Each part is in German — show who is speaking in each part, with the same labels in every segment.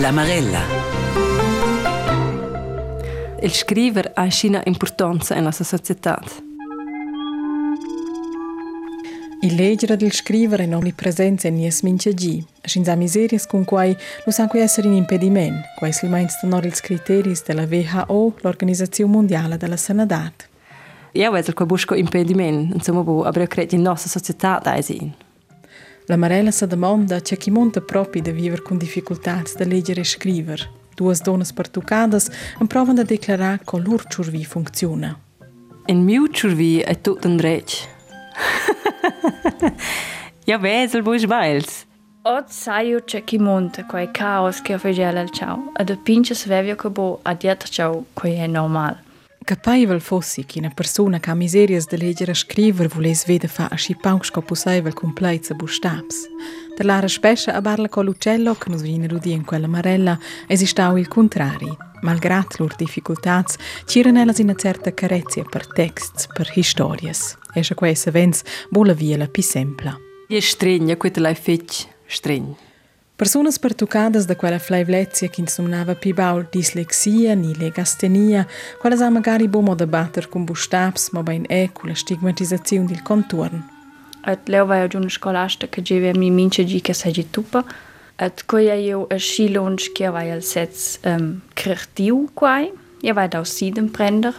Speaker 1: La Marella.
Speaker 2: Il scriver ha una importanza nella società.
Speaker 3: Il leggere del scrivere non li presenza in nies mince gi. Scins miserias con quai non sa qui essere un impediment, quai slimens tenor ils criteris della WHO, l'Organizzazione Mondiale della Sanadat.
Speaker 2: Ja, vedo che busco impediment, insomma, io credo in nostra società da sin.
Speaker 3: La Marella sa domanda c'è chi monta propi da viver con difficultats da leggere e scriver. Duas donas partucadas en provan da declarar co lur churvi funziona.
Speaker 2: In miu churvi è tutto un dretch. ja, vesel boi sbails.
Speaker 4: Od saju c'è chi monta quei caos che ho fegela al ciao, ad a pinche svevio che bo adiet ciao, quei è normale.
Speaker 3: Capaivel fossi che una persona che ha miserias de leggere a scriver vules vede fa a sci paucsco possibile complezza bustabs. Der Lara spescia a barla con l'uccello che nos viene rudi in quella marella esistau il contrari. Malgrat lur difficultats, ciren elas una certa carezia per texts, per historias. Esce questa vens bola via la pi sempla.
Speaker 2: Je stregna, quetta l'hai fetch, stregna.
Speaker 3: Personas pertucadas da quella flaivlezia che insomnava pi baul dislexia ni legastenia, quella sa magari bomo da batter con bustabs, ma ben e con la stigmatizzazione del contorno.
Speaker 4: Et leo vai ad una scolasta che geve mi mince gi che sei tupa. Et koja io a schilonsch che vai al sets um, creatiu quai. Ja vai da sidem prender.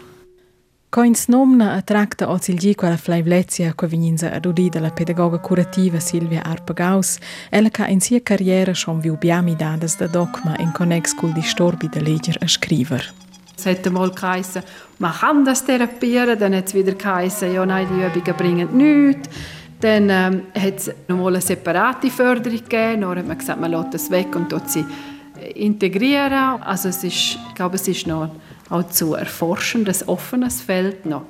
Speaker 3: Coins nomna attracta ozilgi quella flaivlezia che vininza ad udi dalla pedagoga curativa Silvia Arpagaus, ella che in sia carriera schon viu biami dadas da dogma in connex col disturbi da legger a scriver.
Speaker 5: Es hätte mal geheißen, man kann das therapieren, dann hat es wieder geheißen, ja nein, die Übungen bringen nichts. Dann ähm, hat es nochmal eine separate Förderung gegeben, dann hat man gesagt, man lässt das weg und tut sie integrieren. Also es ist, ich glaube, es ist noch auch zu erforschen, das offenes Feld noch.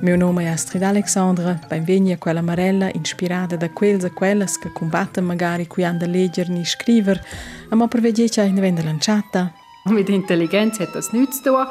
Speaker 3: Mio nome è Astrid Alexandra, benvegni a quella marella inspirata da quels e quelles che combattono magari qui hanno da leggere e scrivere, ma per vedere che vende lanciata.
Speaker 5: Mit Intelligenz hat das nichts zu tun.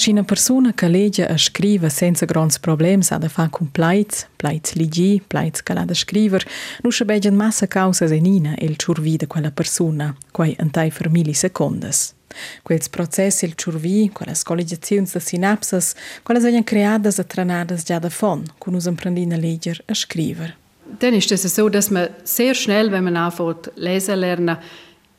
Speaker 3: Se una persona che legge e scrive senza grandi problemi ha da fare con plaits, plaits ligi, plaits che ha da scrivere, non si vedono massa cause senina il ciurvi di quella persona, quai in tai per millisecondes. Quels processi il ciurvi, quelle collegiazioni da sinapses, quelle sono creadas e tranadas già da fon, con us imprendina legger e scrivere.
Speaker 5: Dann ist es so, dass man sehr schnell, wenn man anfängt lesen lernen,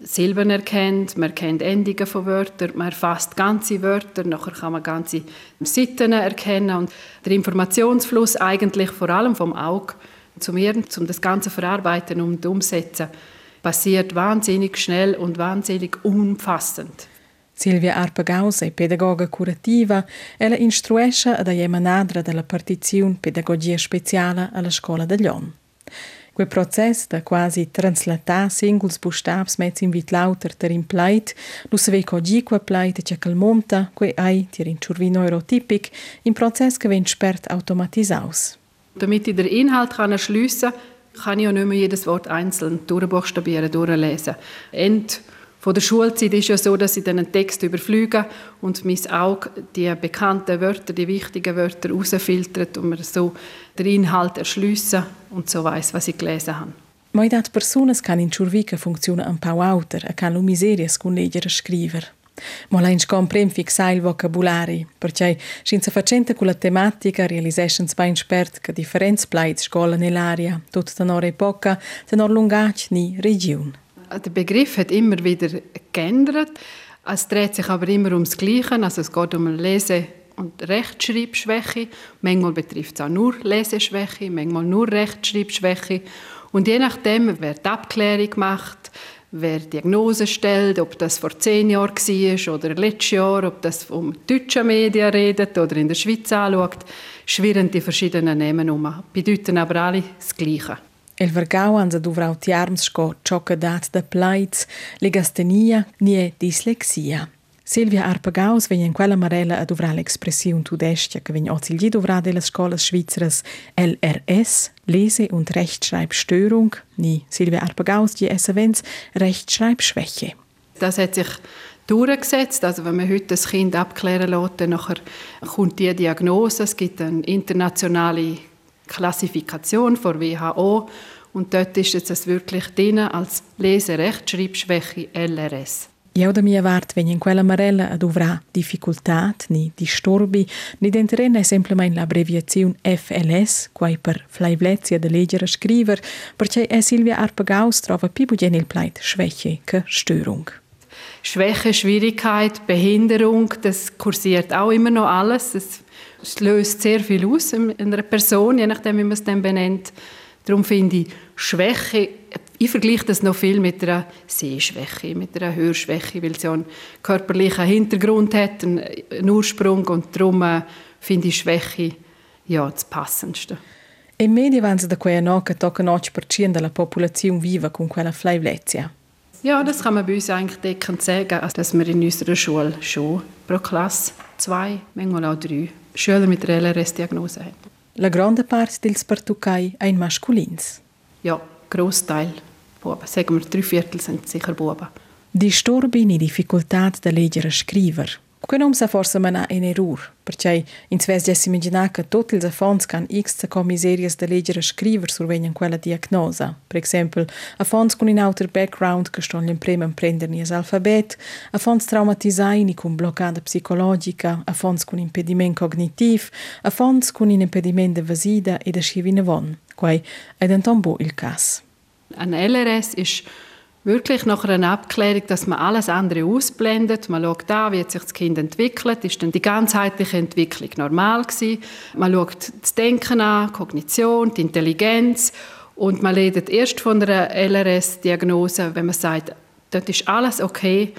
Speaker 5: Silben erkennt, man erkennt Endungen von Wörtern, man erfasst ganze Wörter, nachher kann man ganze Seiten erkennen und der Informationsfluss eigentlich vor allem vom Auge zum Hirn, um das Ganze verarbeiten und umsetzen, passiert wahnsinnig schnell und wahnsinnig umfassend.
Speaker 3: Silvia Arpagaus è pedagoga curativa e la instruisce ad jemanadra della partizione Pedagogia Speciale alla scuola de Lyon. Quel process da quasi translatar singuls bustabs mezz in vit lauter ter in pleit, lu se vei cogi qua pleit e cal monta, que ai tir in churvi neurotypic, in process che ven spert automatisaus.
Speaker 5: Damit ich den Inhalt kann erschliessen kann, kann ich auch nicht mehr jedes Wort einzeln durchbuchstabieren, durchlesen. End von der Schulzeit ist ja so, dass ich dann einen Text überflüge und mein Auge die bekannten Wörter, die wichtigen Wörter herausfiltert und mir so den Inhalt erschliessen und so weiß, was ich gelesen habe.
Speaker 3: Ma dat personas can in ciurvica funziona un pau auter e can lu miserias con leggere scriver. Ma la in comprem fixar il vocabulari, perché senza facente con la tematica realisations ben spert che differenz plait scola nell'aria, tut tenor epoca, tenor lungac ni region.
Speaker 5: Der Begriff hat immer wieder geändert. Es dreht sich aber immer ums Gleiche. Also es geht um Lese- und Rechtschreibschwäche. Manchmal betrifft es auch nur Leseschwäche, manchmal nur Rechtschreibschwäche. Und je nachdem, wer die Abklärung macht, wer Diagnose stellt, ob das vor zehn Jahren war oder letztes Jahr, ob das um deutsche Medien redet oder in der Schweiz anschaut, schwirren die verschiedenen Namen um. Bedeuten aber alle das Gleiche.
Speaker 3: El vergau anza duvrau tiarms sco ciò che dat da plaiz, legastenia nie dislexia. Silvia Arpagaus vegna in quella marella a dovrà l'espressione tudestia che vegna oggi gli dovrà delle scuole svizzeres LRS, Lese- und Rechtschreibstörung, ni Silvia Arpagaus die SVNs Rechtschreibschwäche.
Speaker 5: Das hat sich durchgesetzt. Also wenn man heute das Kind abklären lässt, dann kommt die Diagnose. Es gibt eine internationale Klassifikation von WHO und dort ist es wirklich drin als Lese-Rechtschreibschwäche LRS.
Speaker 3: Io da mia vart vegn in quella marella ad uvrà difficultat ni disturbi ni denterena è semplicemente l'abbreviazione FLS, quai per flaivlezia de leggere scriver, perché è Silvia Arpagaus trova più bugien il pleit Schwäche che Störung.
Speaker 5: Schwäche, Schwierigkeit, Behinderung, das kursiert auch immer noch alles. Es, es löst sehr viel aus in einer Person, je nachdem, wie man es dann benennt. Darum finde ich Schwäche, ich vergleiche das noch viel mit einer Sehschwäche, mit einer Hörschwäche, weil sie einen körperlichen Hintergrund hat, einen Ursprung und darum äh, finde ich Schwäche ja, das Passendste.
Speaker 3: In media vanno da quei no che tocca 8% della popolazione viva con quella.
Speaker 5: Ja, das kann man bei uns eigentlich deckend sagen, also, dass wir in unserer Schule schon pro Klasse zwei, manchmal auch drei Schüler mit einer LRS-Diagnose haben.
Speaker 3: La grande parte dels pertucai ein masculins.
Speaker 5: Ja, Großteil Buben. Sagen wir, drei Viertel sind sicher Buben.
Speaker 3: Disturbi ni difficultad da leggere Kënë umë se forse më na enerur, përqaj incvezja si më gjina që tot lë fonds kan x të ka mizerjes dhe legjere shkrivër survenjën kuella diagnoza. Për eksempel, a fonds kun in outer background kështon lën premën prender njës alfabet, a fonds traumatizajni kun blokada psikologika, a fonds kun impediment kognitiv, a fonds kun in impediment dhe vëzida i dhe shivin e vonë, kuaj edhe në tombu il kas.
Speaker 5: An LRS ish wirklich nach einer Abklärung, dass man alles andere ausblendet. Man schaut an, wie sich das Kind entwickelt. Ist dann die ganzheitliche Entwicklung normal gewesen? Man schaut das Denken an, Kognition, die Intelligenz. Und man redet erst von einer LRS-Diagnose, wenn man sagt, dort ist alles okay,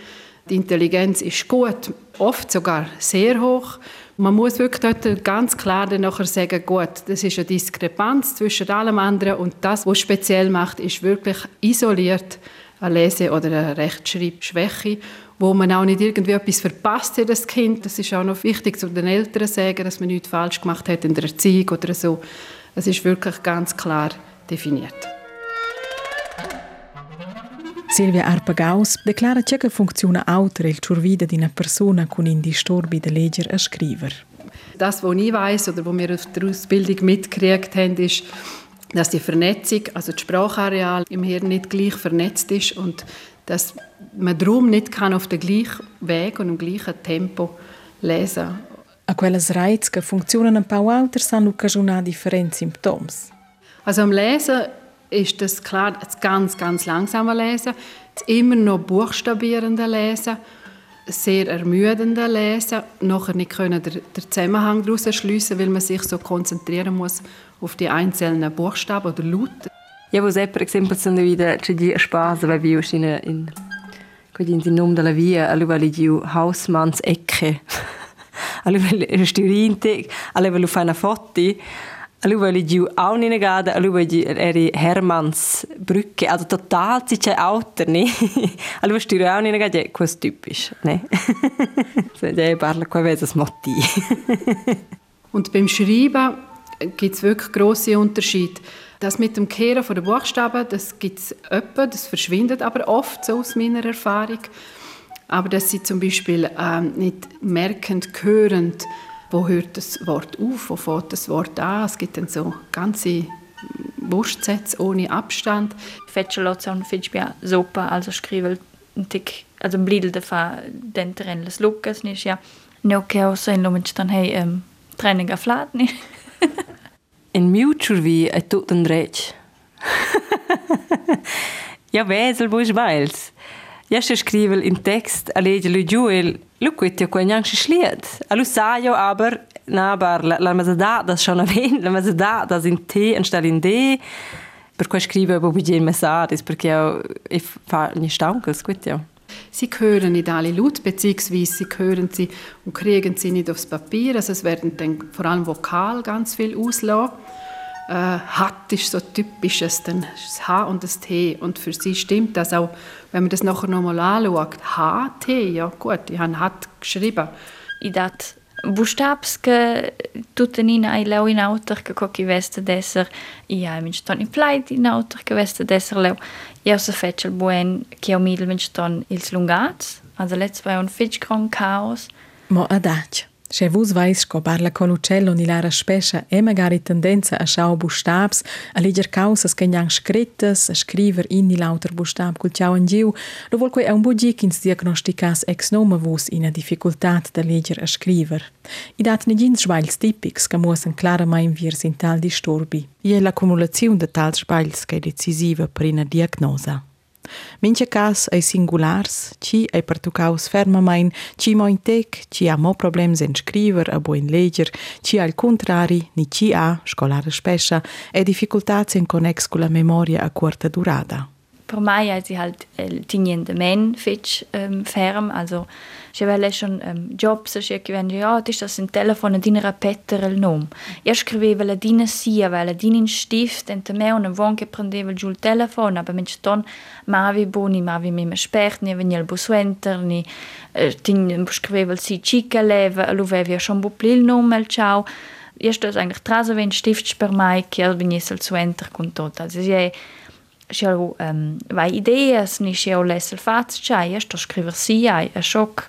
Speaker 5: die Intelligenz ist gut, oft sogar sehr hoch. Man muss wirklich dort ganz klar dann nachher sagen, gut, das ist eine Diskrepanz zwischen allem anderen und das, was speziell macht, ist wirklich isoliert eine Lese- oder eine Rechtschreibschwäche, wo man auch nicht irgendwie etwas verpasst hat, das Kind. Das ist auch noch wichtig, zu den Eltern zu sagen, dass man nichts falsch gemacht hat in der Erziehung oder so. Es ist wirklich ganz klar definiert.
Speaker 3: Silvia Arpagaus declara che funziona auter il vida di una persona con un disturbi de leggere e scriver.
Speaker 5: Das, was ich weiß oder was wir aus der Ausbildung mitgekriegt haben, ist, dass die Vernetzung, also das Sprachareal im Hirn nicht gleich vernetzt ist und dass man darum nicht kann auf dem gleichen Weg und im gleichen Tempo lesen
Speaker 3: A quelles reiz che funzionano un po' alter sanno occagionare differenti Symptome.
Speaker 5: Also am Lesen ist das klar das ganz, ganz langsame Lesen, das immer noch buchstabierende Lesen, sehr ermüdende Lesen, nachher nicht können den, Zusammenhang daraus schliessen, weil man sich so konzentrieren muss auf die einzelnen Buchstaben oder Laute.
Speaker 2: Ja, per esempio sono wieder c'è di spasa, weil wir in in quindi in nome della via, allora li di Hausmanns Ecke. allora ristorante, allora fa una foto Li giù auch nicht gada, allora di eri Hermanns Brücke, also total c'è auter, ne? allora stiro auch nicht gada, questo typisch, ne? Ja parla qua vezes motti.
Speaker 5: Und beim Schreiben gibt es wirklich grosse Unterschiede. Das mit dem Kehren den Buchstaben, das gibt es öppe, das verschwindet aber oft, so aus meiner Erfahrung. Aber dass sie zum Beispiel ähm, nicht merkend, hörend, wo hört das Wort auf, wo fängt das Wort an. Es gibt dann so ganze Wurstsätze ohne Abstand.
Speaker 4: Faccio l'ozza fitch sopra, also scrivo un tic, also un blidel da fa dentro en las lucas, nis ja. No che ho so in lumen dann hey um, training a flat ni.
Speaker 2: in miučurvi è tutto un rec. ja, vesel buš bajls. Ja, še skrivel in text, a legge lu giù e lu quit ja qua neanche schliet. A lu sa jo aber, na, aber la, la mazada das schon aven, la mazada das in T anstelle in D. Per qua scrive bo budget messages, perché ja, ich fa ni stankels, quit ja.
Speaker 5: Sie hören nicht alle laut, beziehungsweise sie hören sie und kriegen sie nicht aufs Papier. Also es werden dann vor allem vokal ganz viel auslassen. Äh, hat ist so typisch, das H und das T. Und für sie stimmt das auch, wenn man das nachher nochmal anschaut. H, T, ja gut, ich habe hat geschrieben.
Speaker 4: Ich dachte, che tuttenina ai leu in che co chi veste d'esser i ha min ston in plait in autor che veste d'esser leu io se fece il buen che ho mil min ston ils lungats also let's war un fitch gran chaos
Speaker 3: mo adach Se vus vais sco parla con uccello ni lara spescia e magari tendenza a schau bustabs, a leger causas che nang scrittas, a scriver in ni lauter bustab cul ciao en giu, lo vol quei un bugic ins diagnosticas ex nome vus in a difficultat da leger a scriver. I dat ne gins sbails tipics che muossen claramain virs in tal disturbi. I è l'accumulazione de tals sbails che è decisiva per una diagnosa. Minche cas ei singulars, ci ei pertucaus fermamain, ci mo in tec, ci ha mo problems en scriver a buin leger, ci al contrari, ni ci ha, scolara spescia, e difficultats en connex con la memoria a corta durada.
Speaker 4: Per mai als ich halt äh, tinien men fetch ähm, ferm, also ich aveva schon ähm, jobs, ich habe ja, das ist das ein Telefon, din repetere il nome. Io scrivevo la dina sia, la dina in stift, e me una von che prendeva giù il telefono, aber mit ston mavi boni, mavi mi me spert, ne venia il buswenter, ni äh, tin scrivevo si cica leva, lo aveva schon bupli il nome, il ciao. Io sto eigentlich trasa wenn stift per mai, io venisse il suenter con tot. Also, ich xeo um, vai ideas ni xeo lesser faz chai sto scriver si ai a schock.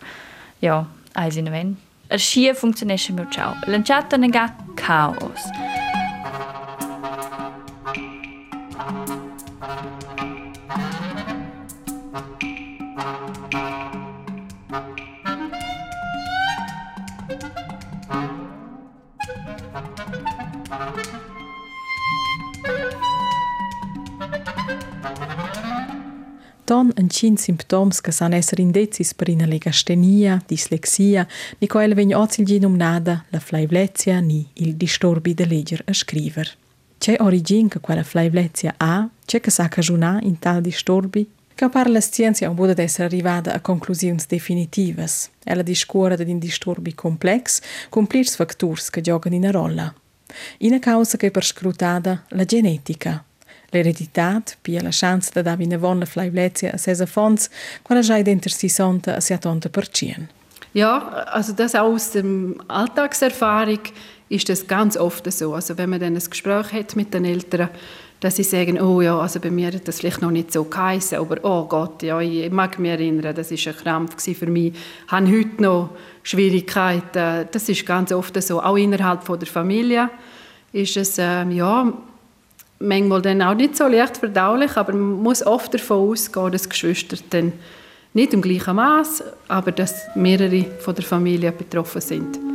Speaker 4: Ja ai sin ven a xie funzionesche meu ciao lanciata nega chaos.
Speaker 3: Ton en cin simptoms che san esser indezis per ina legastenia, dislexia, ni co el vegn ozil gi numnada la flaivlezia ni il disturbi de leger a scriver. C'è origin che quella flaivlezia ha? C'è che sa cajuna in tal disturbi? Che par la scienza non può essere arrivata a conclusioni definitive. Ella discorre di un disturbi complex, con plirs che giocano in rolla. Una causa che è per scrutada la genetica, L'eredità, pia la chance da dare una buona flaivlezia a sesa fonds, quando già dentro si sonta a 70%.
Speaker 5: Ja, also das aus der Alltagserfahrung ist das ganz oft so. Also wenn man dann ein Gespräch hat mit den Eltern, dass sie sagen, oh ja, also bei mir hat das vielleicht noch nicht so geheißen, aber oh Gott, ja, ich mag mich erinnern, das war ein Krampf für mich. Ich habe heute noch Schwierigkeiten. Das ist ganz oft so. Auch innerhalb von der Familie ist es, ähm, ja, manchmal dann auch nicht so leicht verdaulich, aber man muss oft davon ausgehen, dass Geschwister dann nicht im gleichen Maß, aber dass mehrere von der Familie betroffen sind.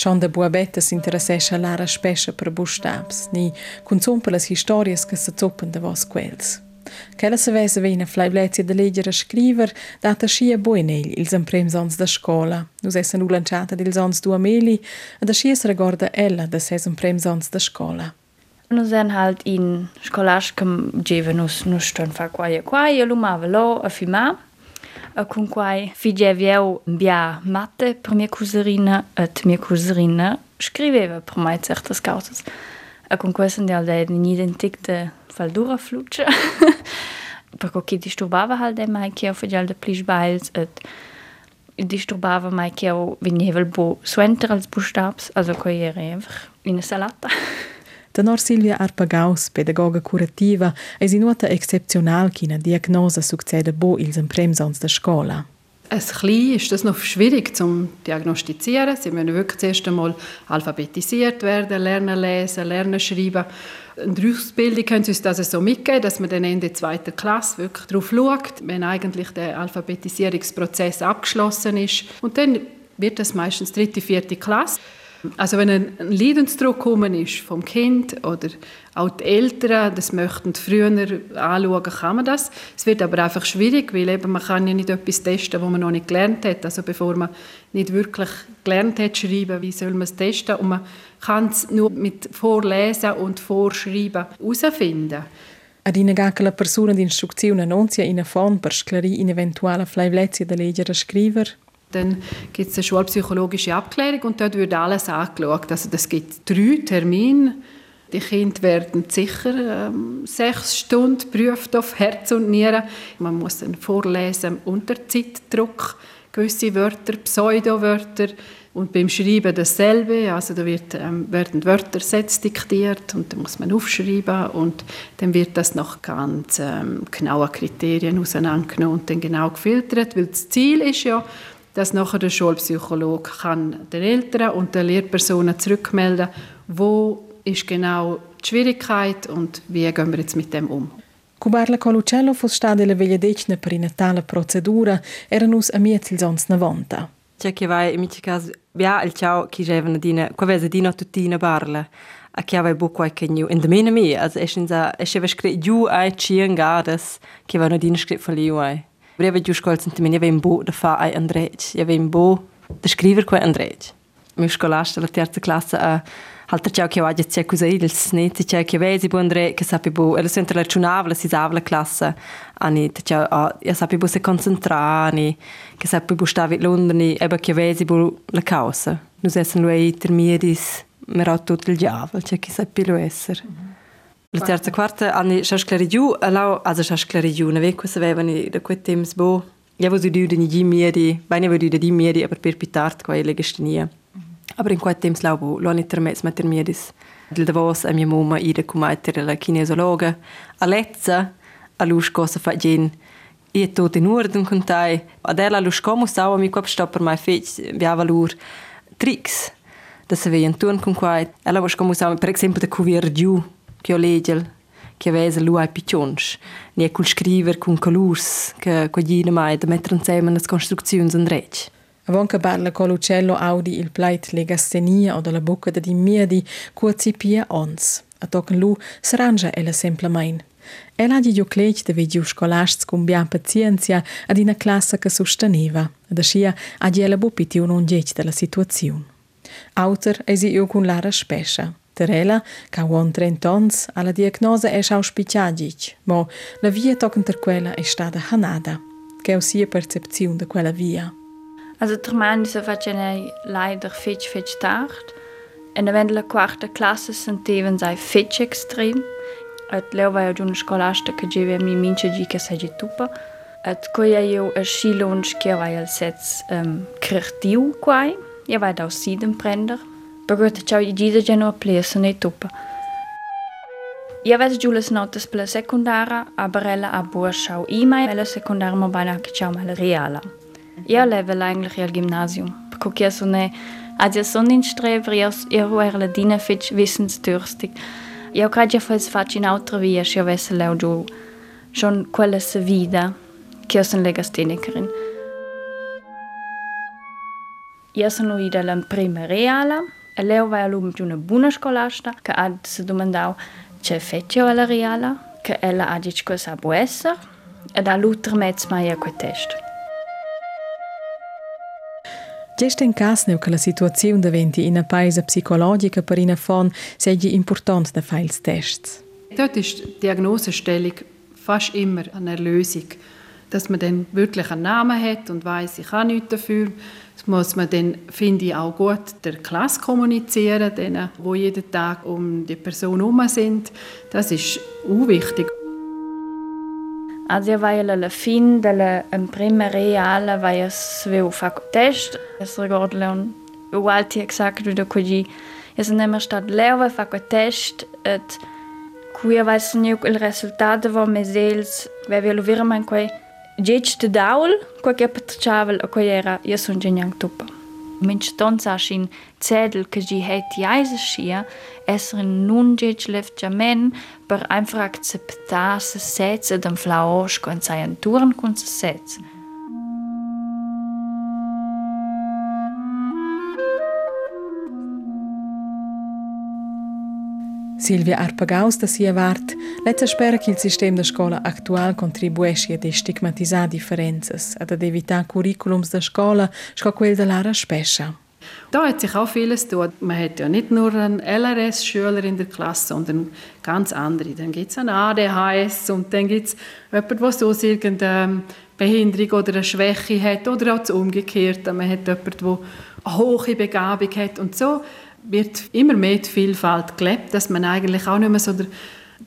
Speaker 3: Schon der Buabettes interessesche Lara Spesche per Buchstabs, ni kun zumpeles histories che se zuppen de vos quels. Quella se vese vina flaiblezia de leggere scriver data scia buenel il semprem sons da scola. Nus essen ulanciata dil sons du ameli, da scia se recorda ella de se semprem sons da scola.
Speaker 4: Nu sen halt in scolaschem gevenus nu stön fa quaie quaie lumavelo a fima. con quai figevieu bia matte per mia cuserina et mia cuserina scriveva per mai certas causas. E con questo andiamo da un identicte faldura fluce. Perché chi disturbava halt de mai che ho faceva de plis bails et disturbava mai che ho veniva il bo suenter als bustabs, also che era coiere in salata.
Speaker 3: Tenor Silvia Arpagaus, pedagoga curativa, è si nota exceptional che una diagnosa succede bo ils empremsons der Scola.
Speaker 5: Als ist das noch schwierig zu diagnostizieren. Sie müssen wirklich zuerst einmal alphabetisiert werden, lernen lesen, lernen schreiben. In der Ausbildung können Sie uns das so mitgeben, dass man dann Ende zweiter Klasse wirklich darauf schaut, wenn eigentlich der Alphabetisierungsprozess abgeschlossen ist. Und dann wird das meistens dritte, vierte Klasse. Also wenn ein Leidensdruck gekommen ist vom Kind oder auch die Eltern, das möchten früher anschauen, kann man das. Es wird aber einfach schwierig, weil eben man kann ja nicht etwas testen, was man noch nicht gelernt hat. Also bevor man nicht wirklich gelernt hat schreiben, wie soll man es testen? Und man kann es nur mit Vorlesen und Vorschreiben herausfinden.
Speaker 3: Ad ina gaca la persona di istruzione non sia in fond per sclarire in eventuale flaivlezia da leggere scriver
Speaker 5: dann gibt es eine schulpsychologische Abklärung und dort wird alles angeschaut. Also das gibt drei Termine. Die Kinder werden sicher ähm, sechs Stunden geprüft auf Herz und Nieren. Man muss dann vorlesen unter Zeitdruck, gewisse Wörter, Pseudowörter. Und beim Schreiben dasselbe, also da wird, ähm, werden Wörter Sätze diktiert und dann muss man aufschreiben und dann wird das nach ganz ähm, genauen Kriterien auseinandergenommen und dann genau gefiltert, weil das Ziel ist ja, dass nachher der Schulpsychologe kann den Eltern und den Lehrpersonen zurückmelden wo ist genau die Schwierigkeit und wie gehen wir jetzt mit dem um.
Speaker 3: Cubarla Colucello fu stata la vegliadecna per una tale procedura era nus a miezil sons na vonta.
Speaker 2: C'è che vai in mica caso via il ciao chi jevna dina qua vese dina tutina barla a che aveva buco ai kenyu in de mena mi also es in sa es cheve scrit ju ai chien gadas che vanno dina scrit fali ai Breve giù scolzen te menia vem bo da fa ai Andrej. Ja vem bo da scriver quei Andrej. Mi scolasta la terza classe a Halter ciao che oggi c'è così il sneti c'è che vesi bu Andrej che sappi bo e la sente la chunava la si sava la classe ani te ciao a ja sappi bo se concentrani che sappi bo stavi londoni eba che vesi bo la causa. Nus essen lui intermedis mer tutto il diavolo c'è che sappi lo essere. Mm -hmm. La terza quarta anni scha sclarigiu, allau also scha sclarigiu, na ve cosa avevano da quei temps bo. Ja, was du di di miedi, bene wo du di miedi, aber per pitart qua ele gestenia. Aber in quei temps lau bo, lo ni termez mit miedis. Del davos a mia mamma ida cumaiter la kinesiologa, a lezza a lus cosa fa gen. I tot in ordem contai. Adela lus como sau mi quap stopper mai fetch, biava lur tricks. Da se veien turn con quai. Ella was como sau, per esempio, da cuvier giù che ho legel che vesa lui piccions ne cul scriver con colors che cogina mai da mettere insieme le costruzioni in rec
Speaker 3: Avon che parla con l'uccello audi il plait legastenia o dalla bocca di miedi cuozi pia ons. A tocan lu s'arrangia ella semplamein. Ella ha giù clec de vigiu scolasts con bian pazienza ad una classe che sosteneva. Ad ascia ha ella bupitiu non gec della situazione. Autor esi io con Lara Spescia. Terela, ca uon trentons, alla diagnosa è auspiciagic, mo la via toccenter quella è stata hanada. Che ho sia percepzione di quella via.
Speaker 4: Also der Mann ist facendo leider fetch fetch tard. En wenn la quarta classe sentiven sei fetch extrem. Et leo vai ad una scolasta che geve mi mince gi che sei tupa. Et coia io a schilons che vai al sets um, creatiu quai. Ja vai da siden prender. Pagod ciao i gida geno a plesa nei tupa. Ja ves giules notas per la secundara, aber ella a bua schau e-mail, ella secundara ma bana che ciao mal reala. Ja level eigentlich al gymnasium. Guck ja so ne, als ja so in Streber, ja ja er la dina fitch wissensdürstig. Ja gerade ja fals faccio in altra via, ja vesse leu giù. Schon quella se vida, che io sono legastenicherin. Ja sono ida la prima reala, e leu vai all'um di una buona scolasta che ha si domandau c'è feccio alla reala, che ella ha dic cosa può essere, ed ha l'utra mezz mai a quel test.
Speaker 3: Gesta in caso che la situazione diventi in una paese psicologica per una fon sei important da fare i test.
Speaker 5: Dort ist die Diagnosestellung fast immer eine Lösung. Dass man dann wirklich einen Namen hat und weiß, ich kann nichts dafür. Das muss man dann, finde ich, auch gut der Klasse kommunizieren, denen, die jeden Tag um die Person herum sind. Das ist auch wichtig.
Speaker 4: Also vai alla fin della prima reale vai a sveu fa test. Es ricordo leon ugualti exact da così. Es nemmer stat leo vai fa test et qui sognu il risultato va mesels, vai velo virman quei Geć de daul, qua che patrciavel a qua era, io son geniang tupa. Minch ton sa shin zedel che gi het jaise schia, esser nun geć left jamen per einfach akzeptar se setze dem flaosch con saien turen con se setze.
Speaker 3: Silvia Arpagaus da sia vart, lezza spera che il sistema da scuola attuale contribuisce a destigmatizzare differenze, ad evitare curriculums da scuola, sco quel dell'ara spescia.
Speaker 5: Da hat sich auch vieles tun. Man hat ja nicht nur einen LRS-Schüler in der Klasse, sondern ganz andere. Dann gibt es einen ADHS und dann gibt es jemanden, der so irgendeine Behinderung oder eine Schwäche hat oder auch das Umgekehrte. Man hat jemanden, der eine hohe Begabung hat und so wird immer mehr die Vielfalt gelebt, dass man eigentlich auch nicht mehr so der,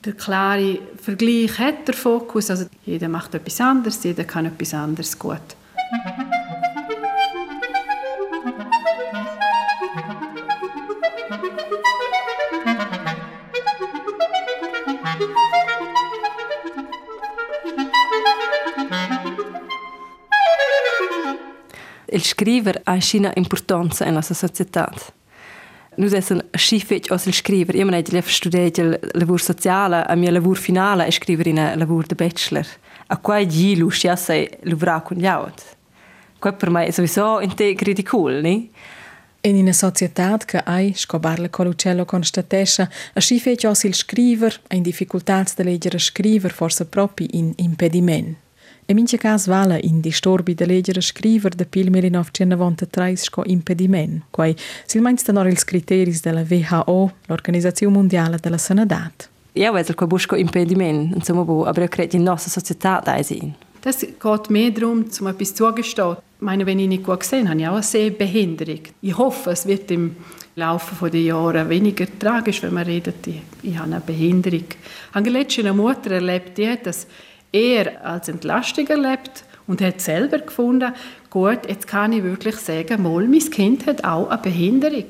Speaker 5: der klare Vergleich hat, der Fokus. Also jeder macht etwas anderes, jeder kann etwas anderes gut.
Speaker 2: Il scriver ha una importanza nella società. Nu är en skifet och skriver, jag menar inte jag studerar inte lavur sociala, a mia lavur finala jag skriver in lavur de bachelor. A qua gilu jag sig lavra con jaut. Qua per mig sowieso inte kritikul,
Speaker 3: ni? En in società che hai, scobarle con l'uccello constatesce, a schifet osil scriver, a in difficoltà di leggere scriver forse proprio in impediment. E mince cas vala in disturbi de leggere scriver de pil 1993 sco impediment, quai sil mainz tenor ils criteris della WHO, l'Organizzazione Mondiale della Sanadat.
Speaker 2: Ja, also ko busco impediment, insomma, bo, aber ich credo in società da sein.
Speaker 5: Das geht mehr darum, zum etwas zugestehen. Ich meine, wenn ich nicht gut gesehen habe, ich auch eine Sehbehinderung. Ich hoffe, es wird im Laufe der Jahre weniger tragisch, wenn man redet, ich, ich habe eine Behinderung. Ich habe letztens eine Mutter erlebt, die hat das eher als Entlastung erlebt und hat selber gefunden, gut, jetzt kann ich wirklich sagen, mal, mein Kind hat auch eine Behinderung.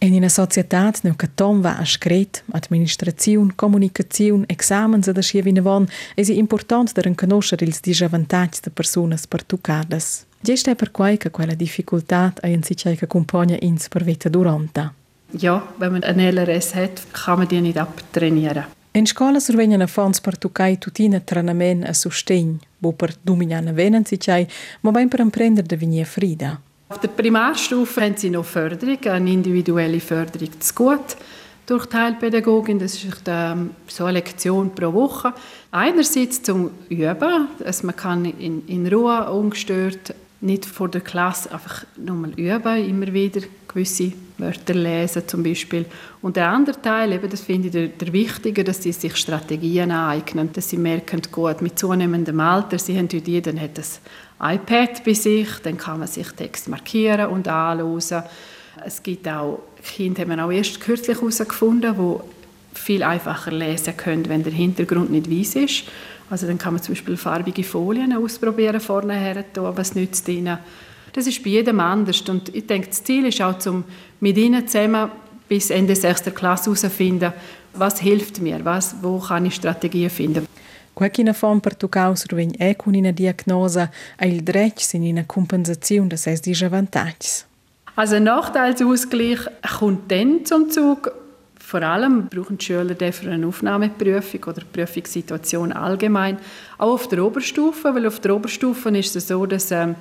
Speaker 3: In einer Societät no che tom va a scret, administraziun, comunicaziun, examens ed aschi vinavon, es important da reconoscer ils disavantags de personas pertucadas. Gest è per quai che quella difficultà a in sich che accompagna ins per vita duranta.
Speaker 5: Ja, wenn man ein LRS hat, kann man die nicht abtrainieren.
Speaker 3: In scola survengono fonds per tucai tutina tranament a sostegn, bo per dominare venen si chai, ma ben per imprendere de vinia frida.
Speaker 5: Auf der Primarstufe haben sie noch Förderung, eine individuelle Förderung zu gut durch die Heilpädagogin. Das ist ähm, so eine Lektion pro Woche. Einerseits zum Üben, dass man kann in, in Ruhe ungestört nicht vor der Klasse einfach nochmal üben, immer wieder gewisse Wörter lesen zum Beispiel. Und der andere Teil, eben, das finde ich der, der Wichtige, dass sie sich Strategien aneignen, dass sie merken, gut, mit zunehmendem Alter, sie haben heute jeder hat das iPad bei sich, dann kann man sich Text markieren und anlösen. Es gibt auch Kinder, haben wir auch erst kürzlich herausgefunden, die viel einfacher lesen können, wenn der Hintergrund nicht weiß ist. Also dann kann man zum Beispiel farbige Folien ausprobieren vorne her, was nützt ihnen. Das ist bei jedem anders und ich denke, das Ziel ist auch, zum mit ihnen zusammen bis Ende 6. Klasse herauszufinden, was hilft mir, was, wo kann ich Strategien finden.
Speaker 3: Qualquina form per tu causa rovegn è con una diagnosa e il dretg sin una compensazione da ses disavantags.
Speaker 5: Also ein Nachteilsausgleich kommt dann zum Zug, vor allem brauchen die Schüler den für eine Aufnahmeprüfung oder Prüfungssituation allgemein, auch auf der Oberstufe, weil auf der Oberstufe ist es so, dass ähm,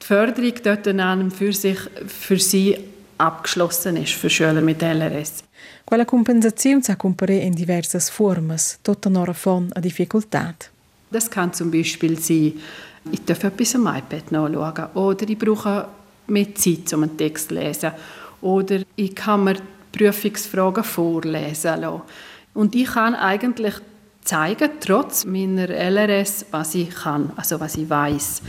Speaker 5: die Förderung dort an für sich für sie abgeschlossen ist für Schüler mit LRS.
Speaker 3: Quella compensazione sa compare in diverse formas, tutta nora von a difficoltà.
Speaker 5: Das kann zum Beispiel sein, ich darf etwas am iPad nachschauen oder ich brauche mehr Zeit, um einen Text zu lesen oder ich kann mir Prüfungsfragen vorlesen lassen. Und ich kann eigentlich zeigen, trotz meiner LRS, was ich kann, also was ich weiß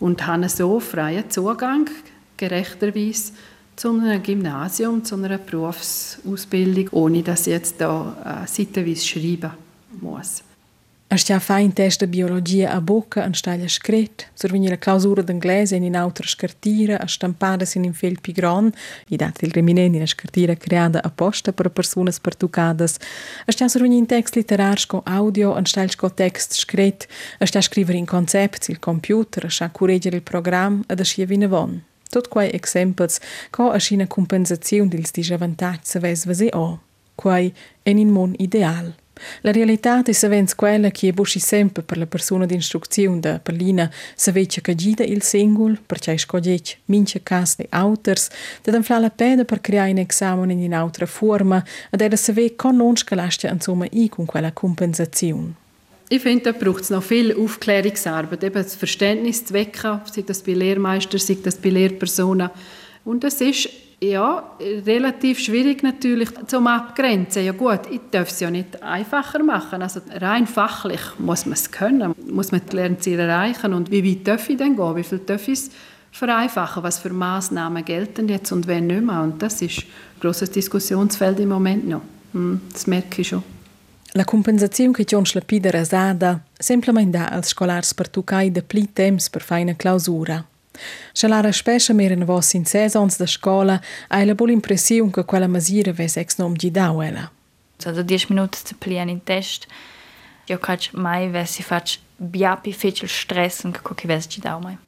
Speaker 5: und habe so freien Zugang, gerechterweise, zu einem Gymnasium, zu einer Berufsausbildung, ohne dass ich jetzt da äh, seitenweise schreiben muss.
Speaker 3: Astia fa in test de biologia a bocca an staglia scret, sorvegni la clausura d'anglese in in autra scartira, a stampare sin in fel pi gran, i dati il reminen in a scartira creada apposta per personas pertucadas. Astia sorvegni in text literars con audio, an staglia co text scret, astia scrivere in concept, il computer, astia correggere il program, ad astia vine von. Tot quai exempels, co ascia compensazione dils disavantaggi se ves vese o, quai en in mon ideal. La realità è savens quella che è busci sempre per la persona d'instruzione da Berlina saveccia che gida il singol, perché scogec mince cas de auters, da dan fla la peda per creare un esame in un'altra forma, ed era save con non scalastia insomma i con quella compensazione.
Speaker 5: Ich finde, da braucht es noch viel Aufklärungsarbeit, eben das Verständnis zu wecken, sei das bei Lehrmeistern, sei das bei Lehrpersonen. Und das ist ja, relativ schwierig natürlich zum Abgrenzen. Ja gut, ich darf es ja nicht einfacher machen. Also rein fachlich muss man es können, muss man die Lernziele erreichen. Und wie weit darf ich denn gehen? Wie viel darf ich vereinfachen? Was für Maßnahmen gelten jetzt und wenn nicht mehr? Und das ist ein grosses Diskussionsfeld im Moment noch. Hm, das merke ich schon.
Speaker 3: La compensazione che John Schlapida rasada semplicemente dà als scolars per tucai de pli temps per fare una clausura. Schalara spescha mer in vos in sesons da scola, hai la buona impressione che quella misura ves ex nom di dauela.
Speaker 4: Also 10 Minuten zu plieren in Test. Io cac mai vessi fac biapi fecil stress und che ves di dau mai.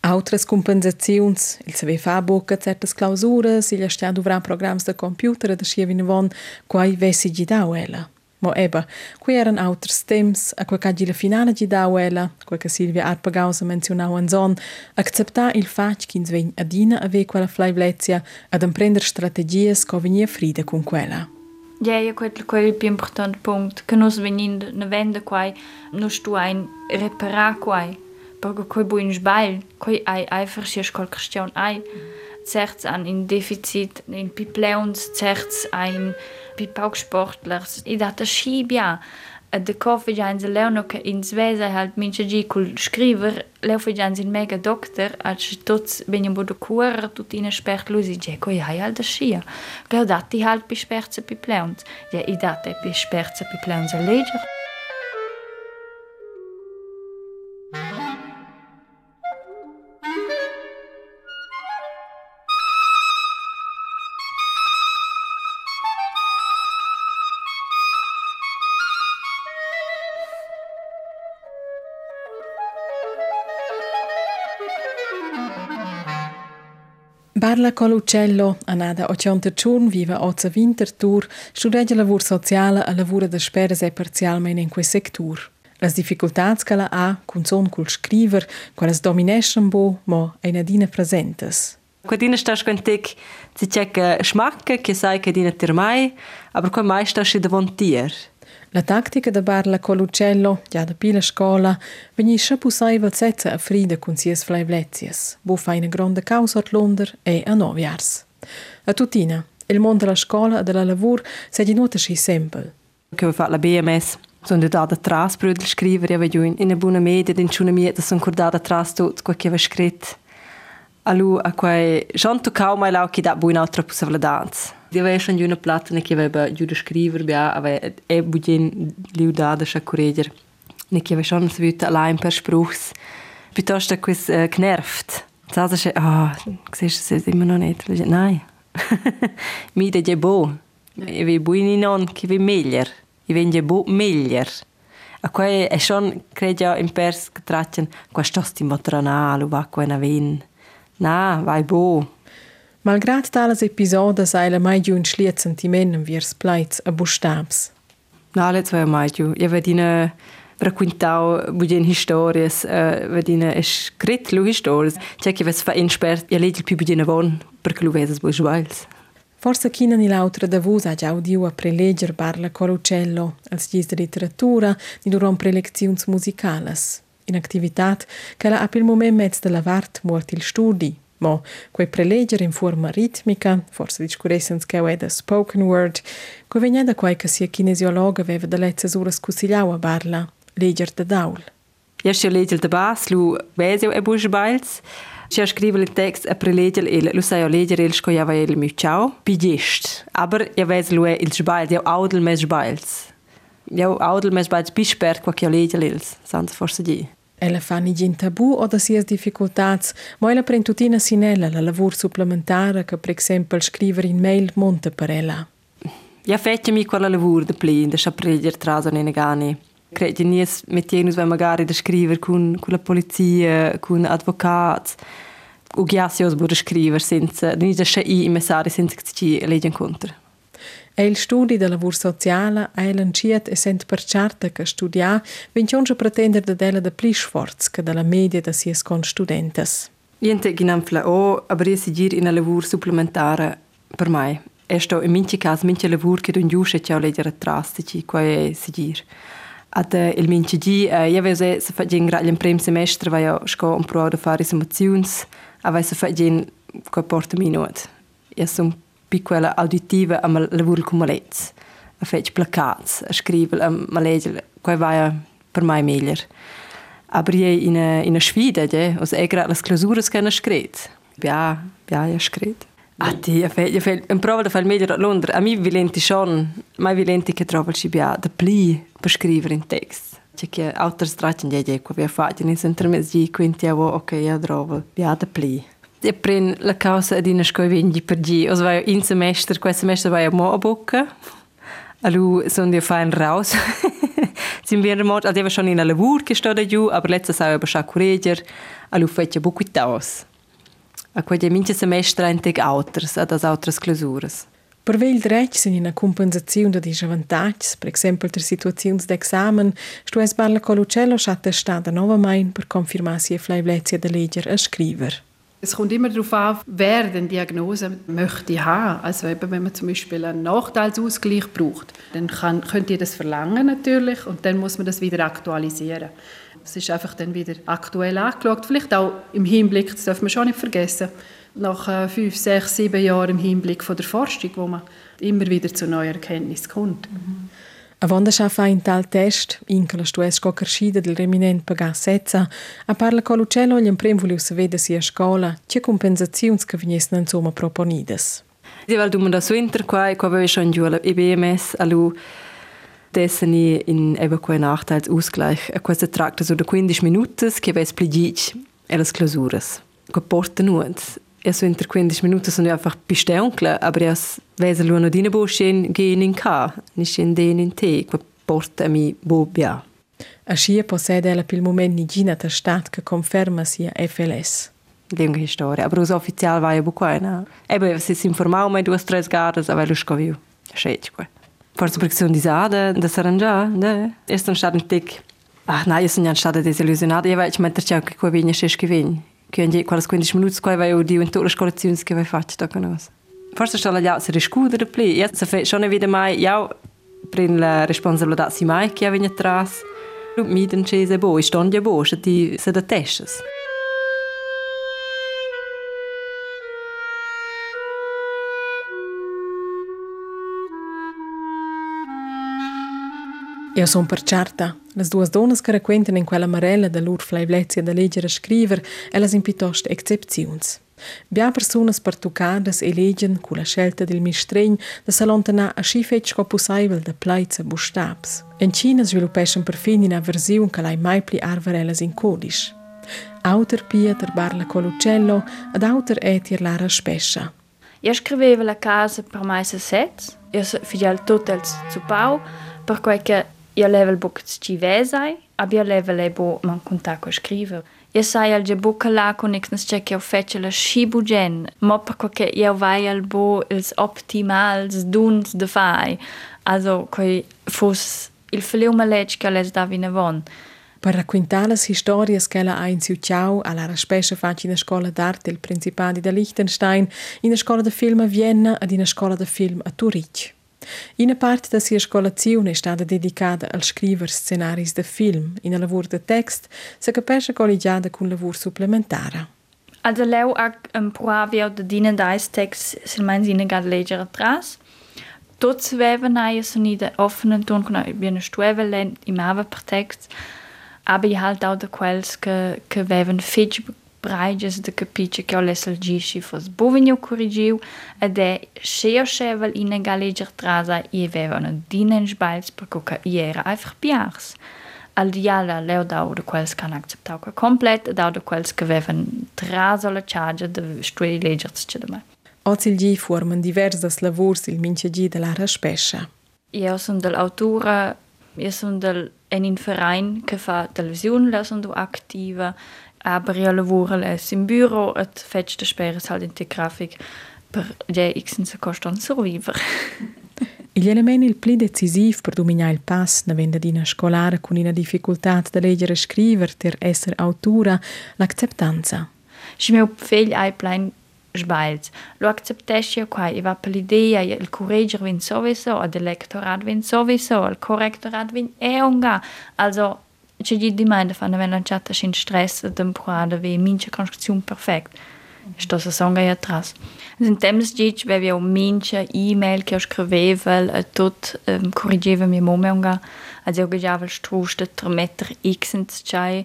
Speaker 3: Outras compensazions, il saver fa bocca certas clausuras, il stia dovrà programmi de computer da schievin von, quai vessi di dauela. Mo eba, qui eran auters temps, a quel cagi la finale di dauela, quel che Silvia Arpagausa menzionau an zon, accepta il fac ch'ins vegn adina ave quella flaivlezia ad emprender strategies co venia frida con quella.
Speaker 4: Ja, ja, quel quel più importante punto, che nos venin ne vende quai, nos tu ein reparar quai, perché quai bu in sbail, quai ai ai verschiers qual question ai, certs an in Defizit, in Pipleuns, certs ein bei Pausportlers. I data scibia. De coffee giants leono che in Svesa halt mince gi col scriver leo fe giants in mega doctor als tots benja bodo cura tut in spert lusi je ko ja halt schia. Che dati halt bi sperze bi pleunt. Ja i date bi sperze bi pleunt a leger.
Speaker 3: Barla Coluccello, anada 80 giorni, vive ozza wintertour, studia lavoro sociale e lavora da speras e parzialmente in quel sector. Las difficultats che la ha con son col scriver, quelles domineschen bo, ma e nadine presentes.
Speaker 2: Quadina stas quantic si checka schmacke, che sai che dina termai, aber qua mai stas si davantier.
Speaker 3: La tattica da Barla Coluccello, già da pila scola, venisce pussaiva zezza a frida con sies flaivlezies, bo fa una grande causa a Londra e a noviars. A tutina, il mondo della scola e della lavoro si è nota sci semple.
Speaker 2: Che fa la BMS, sono da da tras brudel scriver, ja in una buona media, in una mieta sono cordata tras tutto quel che aveva scritto. A lui, a quei, gianto kaum mai lau che da buona altra possibilità. Io avevo schon una platta che aveva giù da scrivere, bia, aveva e budin liudada scha corregger. Ne che aveva schon svuta allein per spruchs. Piuttosto quis uh, genervt. Sasa che, ah, siehst du es immer noch nicht? Nein. Mi de je bo. E vi buini non che vi meglio. I ven je bo meglio. A quei è schon, credo, in pers che trattien, questo sti motranalo, va qua na vin. Na, vai bo.
Speaker 3: Malgrad talas episodas hai la mai giun schliet sentimenten viers pleits a bustabs.
Speaker 2: Na, no, le zwei mai giu. Ja, vedina raccontau budien historias, uh, eh, vedina es crit lu historias. Tja, che ves fa inspert, ja legil più budien avon, perché lu veses boi svails.
Speaker 3: Forse chi non l'autra da voi ha già udito a prelegger Barla Corucello, al di letteratura, di loro prelezioni musicali inattivitat che la a pil mument mezz de lavart muort il studi, ma quei prelegger in forma ritmica, forse discuressens che è da spoken word, co venia da quai che sia kinesiologa aveva da lezzas uras cusigliau a barla, legger da daul.
Speaker 2: Ja, se legger da bas, lu veseu e busch bails, Če skrivel tekst, preledel il, lusaj jo ledjer il, ško java il mi čau, pidješt. Aber je vez lue il žbajl, je avdel me žbajlc. Je avdel me žbajlc pišpert, kak jo ledjer il, sans forse di.
Speaker 3: Ella fa ni gin tabù o da sias difficultats, ma ella pren tutina sinella la lavur supplementare che per esempio scrivere in mail monta per ella.
Speaker 2: Ja fetja mi quella lavur de plin, de schapreger traso ne negani. Credi nies mettienus vai magari da scriver con, con la polizia, con advocats, u giasios bude scriver senza, ni da scha i i messari senza che ci leggen contra.
Speaker 3: E il studi della lavoro sociale ha lanciato e sent per certa che studiare vince onge pretender da della da pli sforz che dalla media da sies con studentes.
Speaker 2: Niente io si gir in a lavur supplementare per mai. E sto in minci cas minci lavur che d'un giusce ciao leggere drastici, qua è si gir. Ad il minci gi, io avevo se fa gen gra il prim semestre vai io sco un pro da fare emozions, aber se fa gen qua piccola auditiva a lavoro con malets. A fetch placats, a scrivere, a mallegere, qua vai per mai meglio. Aber je in a, in a sfida, je, os e grad las clausuras che hanno scritto. Bia, bia, ja scritto. Ah, ti, a fe, a fe, in prova da fare meglio a Londra. A mi vilenti schon, mai vilenti che trovo ci bia, da pli per scrivere in text. C'è che autor stracciano, je, je, qua via fatti, in intermezzi, quindi io, ok, io trovo, bia, da pli. Io prendo la causa ad una scuola vendi per gi. Os vai in semestre, quel semestre vai a mo a bocca. Allu sono io fein raus. Sind wir remote, also ich schon in einer Lavur gestanden aber letztes Jahr aber schon Kurier, allu fece buco taus. A quelle mince semestre in teg auters, ad as autras clausuras.
Speaker 3: Per vel dretg sin ina compensazione da disavantags, per esempio ter situazioni d'examen, stu es barla colucello schatte stada nova main per confirmarsi e fleiblezia de leger a scriver.
Speaker 5: Es kommt immer darauf an, wer den Diagnose möchte haben. Also eben, wenn man zum Beispiel einen Nachteilsausgleich braucht, dann kann, könnt ihr das verlangen natürlich und dann muss man das wieder aktualisieren. Es ist einfach dann wieder aktuell angeschaut. Vielleicht auch im Hinblick, das darf man schon nicht vergessen, nach äh, fünf, sechs, sieben Jahren im Hinblick von der Forschung, wo man immer wieder zu neuen Erkenntnissen kommt. Mhm.
Speaker 3: Avonda scha fa in tal test, inca la stues sco carschida del reminent paga setza, a parla con Lucello gli imprem volev se vede sia a scola, c'è compensazions che vignessan insomma proponidas.
Speaker 2: Di val dumen da su inter qua, qua avevo schon giù alla EBMS, allu dessen in eben quei Nachteilsausgleich. A questa tracta so da 15 Minuten, che ves pligic e las clausuras. Qua porta nuot. E so inter 15 Minuten sono einfach besteuncle, aber ja vesa luno dina bo schen gehen in ka, ni schen den in te, qua porta mi bo bia.
Speaker 3: A scia possede ella pil moment ni gina ta stat che conferma sia FLS.
Speaker 2: Lunga storia, aber us official vai bu qua, na. Ebe se si informau mai duas tres gardas, aber lu scoviu. Scheit qua. Forse perché sono disada, da saranja, ne? E sono stato in tic. Ah, nein, io sono stata desillusionata, io vedo mentre c'è che qua vigna sceschi vigna. quindi quelle 15 minuti che avevo di in tutte le scolazioni che avevo fatto da noi. Forse stava già si riscuotere più, io se fai schon wieder mai, io prendo la responsabilità si mai che ja avevo atrás, mi dice se boh, sto anche boh, se ti se da testes.
Speaker 3: Io son per certa. Las duas donas che raquentan in quella marella da lur fleiblezia da leggere e scriver, elas in piuttosto excepzions. Bia personas pertucadas e leggen cu la scelta del mistregn da s'allontana a scifetg co possibel da plaiza bustabs. En Cina sviluppessan perfin in aversiun che lai mai pli arvarellas in codis. Autor Pieter Barla Colucello ad autor Etir Lara Spescia.
Speaker 4: Io scrivevo la casa per mai se set, io fidel tutels zu pau, per quel che io level book ci vesai, abbia level e bo man contact scriver. Io sai al book la con ix che che ho fece la shibu gen, ma per che io vai al bo ils optimals duns de fai. Also coi fos il fleuma leg che les da vine von.
Speaker 3: Per raccontare le storie che ella ha Ciuciau, alla spesa fatta in una scuola d'arte del Principati di Liechtenstein, in una di film a Vienna ed in una di film a Zurich. Una parte da sia scolazione è stata dedicata al scrivere scenari de film, in lavoro di text, se capisce collegiata con lavoro supplementare.
Speaker 4: Also leu ag um, proavio de dine dais text sil mein sine gad leger atras. Tots veven ai sono de offenen ton con bien stuevele im ava per text. Aber halt auch de quels que que veven fitch прайдзес да капиче кё лесел джиши фос бовинјо кориджиу, а де шејошевел и негаледжер траза и вевано динен жбајц преку кариера айфр пиарс. Al diala leo dau de quels can acceptau ca complet, dau de quels che vevan tra sola charge de studi legers ce de mai.
Speaker 3: Ozil gi formen diversas lavurs il mince gi de la raspescia.
Speaker 4: Io sunt del autura, io sunt del en in Verein che fa televisiun, la sunt du activa, aber io lavoro in bureau et fetch de speres halt in te grafik per je x se costan survivere.
Speaker 3: Il element il più decisivo per dominare il pass vende di una scolare con una difficoltà da leggere e scrivere per essere autora, l'acceptanza.
Speaker 4: Se meu figlio ha plein sbagliato, lo acceptessi io qua, e va per l'idea, il corregger vin sowieso, il elettorat vin sowieso, il correktorat vin e unga. Also, c'è di dimanda fanno wenn lanciata in stress temporada wie minche construzione perfekt. Sto sa songa ja tras. In temps dic ve vi minche e-mail che scrivevel e tot um, corrigeva mi momenga. Also io gajavel struste tre meter x in chai.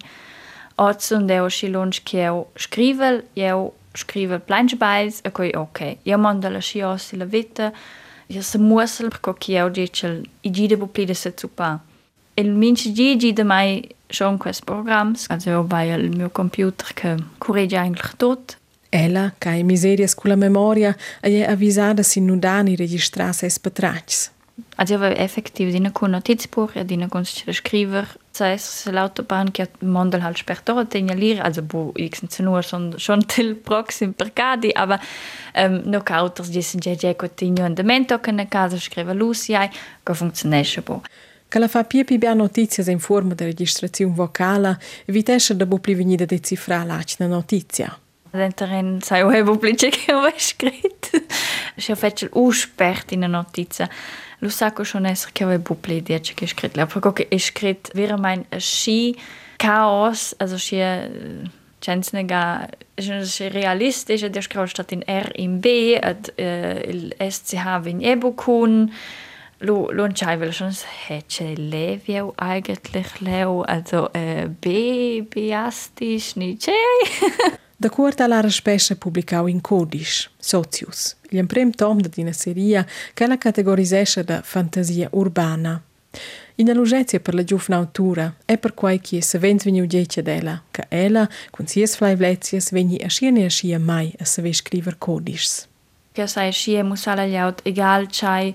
Speaker 4: Oz und eu shilonch che eu scrivel, eu scrivel planchbais e coi ok. Io manda la sciossi la vita, io se mussel perché eu dicel i gide bu plide se zupa. Il mince gigi de mai schon quest programs, also io vai al mio computer che corregge eigentlich tot.
Speaker 3: Ella, ha miserias con la memoria, è avvisata sin non dani registrarsi es patracks.
Speaker 4: Also var effektiv dina con notizbuch, ja dina con så är så l'autobahn che mondel halt spertor tegna lir, also bo sind nur schon schon til proxim per cadi, aber ähm no cauters diesen je je cotigno andamento che na casa scrive Lucia, che funzionesce bo.
Speaker 3: Che la fa pia pia notizias in forma di registrazione vocale, evitesce da bo pli venire decifrare la notizia.
Speaker 4: Dentro sai o pubblice che ho scritto. Se ho fatto usperto in notizia. Lo sacco schon esser che ho pubblice che ho scritto. La perché ho scritto vera mein sci chaos, also sci Cenznega è realistisch, der scritto statt in R in B, et äh, il SCH in Ebukun. Lo lo schreibe schon hätte Levio eigentlich Leo also äh, B biastisch nicht.
Speaker 3: Da curta Lara Spesce pubblicau in Codis, Socius, il prim tom de una seria che la categorisesce da fantasia urbana. In allugezia per la giovane autura è per quai che se vent veniu dice della, che ella, con sies flaivlezias, veni a scia ne a scia mai a saver scriver codis.
Speaker 4: Che sai scia musala gliaut egal c'hai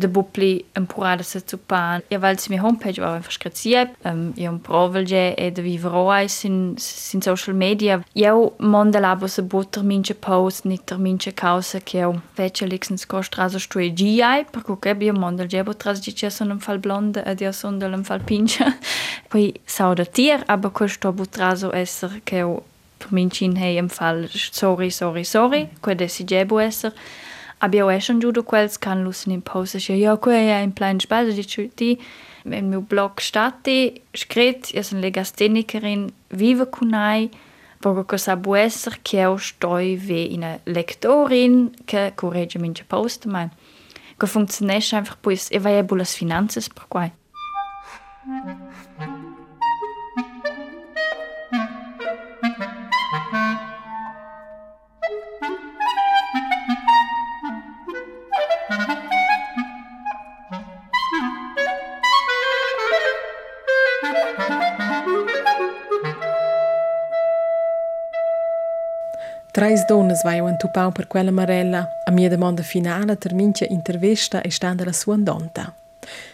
Speaker 4: de bupli empurada se zupan. Ja, weil sie mir Homepage war einfach skizziert. Ähm, ja, und provelje e de vivrois in, in social media. Ja, monde labo se bo terminche post, ni terminche causa, che eu vece lixens costraso stue giai, per cu che bio monde gebo tras di cesso non fal blonde, ed io son del fal pincha. Poi sauda tier, aber questo butraso esser che eu per mincin hei em fal sorry, sorry, sorry, quod esi gebo esser. Mm. Abbiamo giudo quels can lusen in pause che ja quel è in plan spazio di tutti nel mio blog stati scrit io sono legastenicherin vive con ai perché cosa può essere che io stoi ve una lectorin che corregge mince post ma che funzionesce einfach pues e vai a bulas finanzas per quai
Speaker 3: Trais donnas vai entupau per quella marella. A mia domanda finale termincia intervista e standa la sua andonta.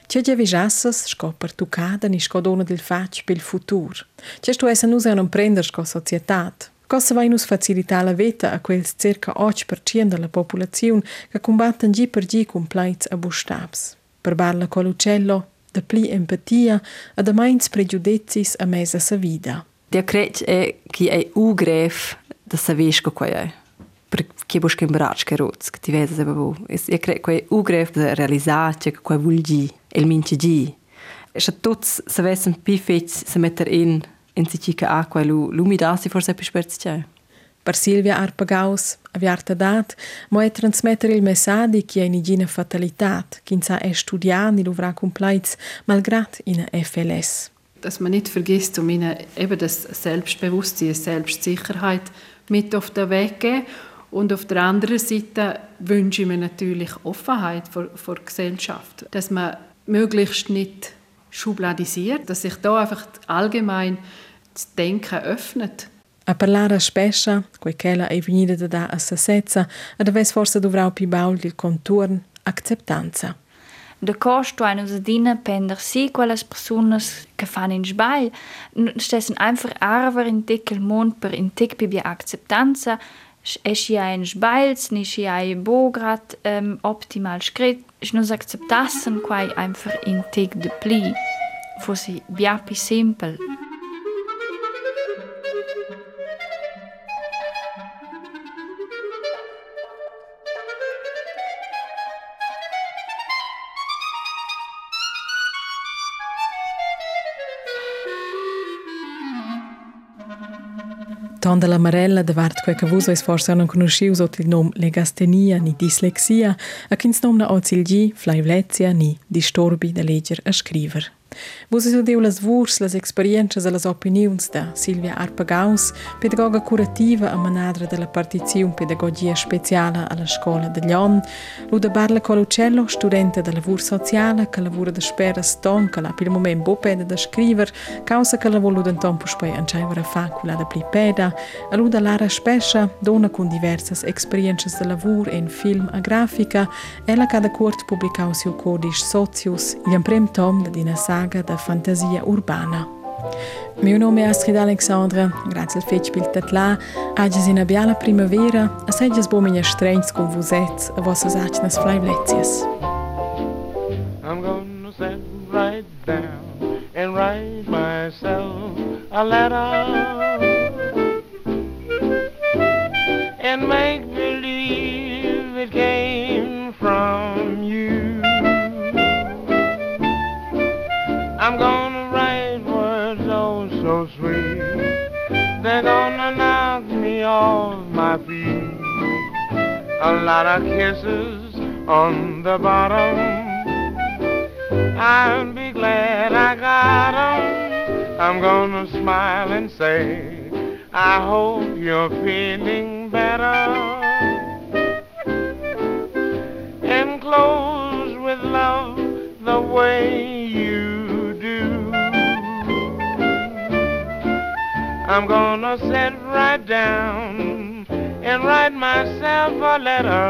Speaker 3: C'è già visassas, sco per tucada, ni sco dona del fac pel futur. C'è sto essa nus non prender sco societat. Cosa vai nus facilità la vita a quels circa 8% della popolazione che combattan gi per gi con plaits a bustabs. Per barla con l'uccello, da pli empatia e da mains pregiudezis a mesa sa vida.
Speaker 2: Der Kretsch è che è ugref da saviš kako je. Kje boš kaj brač, kaj roc, ki ti veze za bo. Je kre, ko je ugref za realizacijo, kako je vulgi, el minče gi. Še tot se vesem pifec se meter in in si čika acqua, lu, lu mi dasi forse più sperzice.
Speaker 3: Per Silvia Arpagaus, aviarta dat, mo è trasmettere il messaggio che in fatalità, che in sa è studiare, lo complaits, malgrat in FLS.
Speaker 5: Dass man nicht vergisst, um ihnen eben das Selbstbewusstsein, Selbstsicherheit mit auf den Weg geben. Und auf der anderen Seite wünsche ich mir natürlich Offenheit vor, vor der Gesellschaft, dass man möglichst nicht schubladisiert, dass sich da einfach allgemein das Denken öffnet.
Speaker 3: A parlare spesso, quella è venuta da a sasezza, ad aves forse dovrà più baul il contorn acceptanza.
Speaker 4: de costo ein us adina pender si quelles personas che fan in sbail stessen einfach arver in tickel mond per in tick bi acceptanza es ja ein sbails ni ja bo grad ähm, optimal skrit ich nus acceptassen quai einfach in tick de pli fossi biapi simpel
Speaker 6: Tanda la Marella de vart quei che vus forse non conosciu sotto il nome legastenia ni dislexia, a chins nom na ocilgi, flaivlezia ni disturbi de leger a scriver. Vos es udeu las vurs, las experiences e las opinions da Silvia Arpagaus, pedagoga curativa a manadra della partizione pedagogia speciale alla scuola de Lion, Luda Barla Colucello, studente della lavur sociale, che lavora da spera stonca, la per il momento bo peda da scriver, causa che lavora luda tempo spoi anciaivara facula da pli peda, a Luda Lara Spescia, dona con diversas experiences de lavur in film a grafica, ella cada curt publicau siu codice socius, il prem tom da dina saga da fantasia urbana. Meu nome é Astrid Alexandra, grazie al fetspil tatla, ages in abiala primavera, a seges bo minha estranhos com vosets a vossas atnas flaivletias. I'm gonna sit right down and write myself a letter lot of kisses on the bottom. I'll be glad I got 'em. I'm gonna smile and say, I hope you're feeling better. better.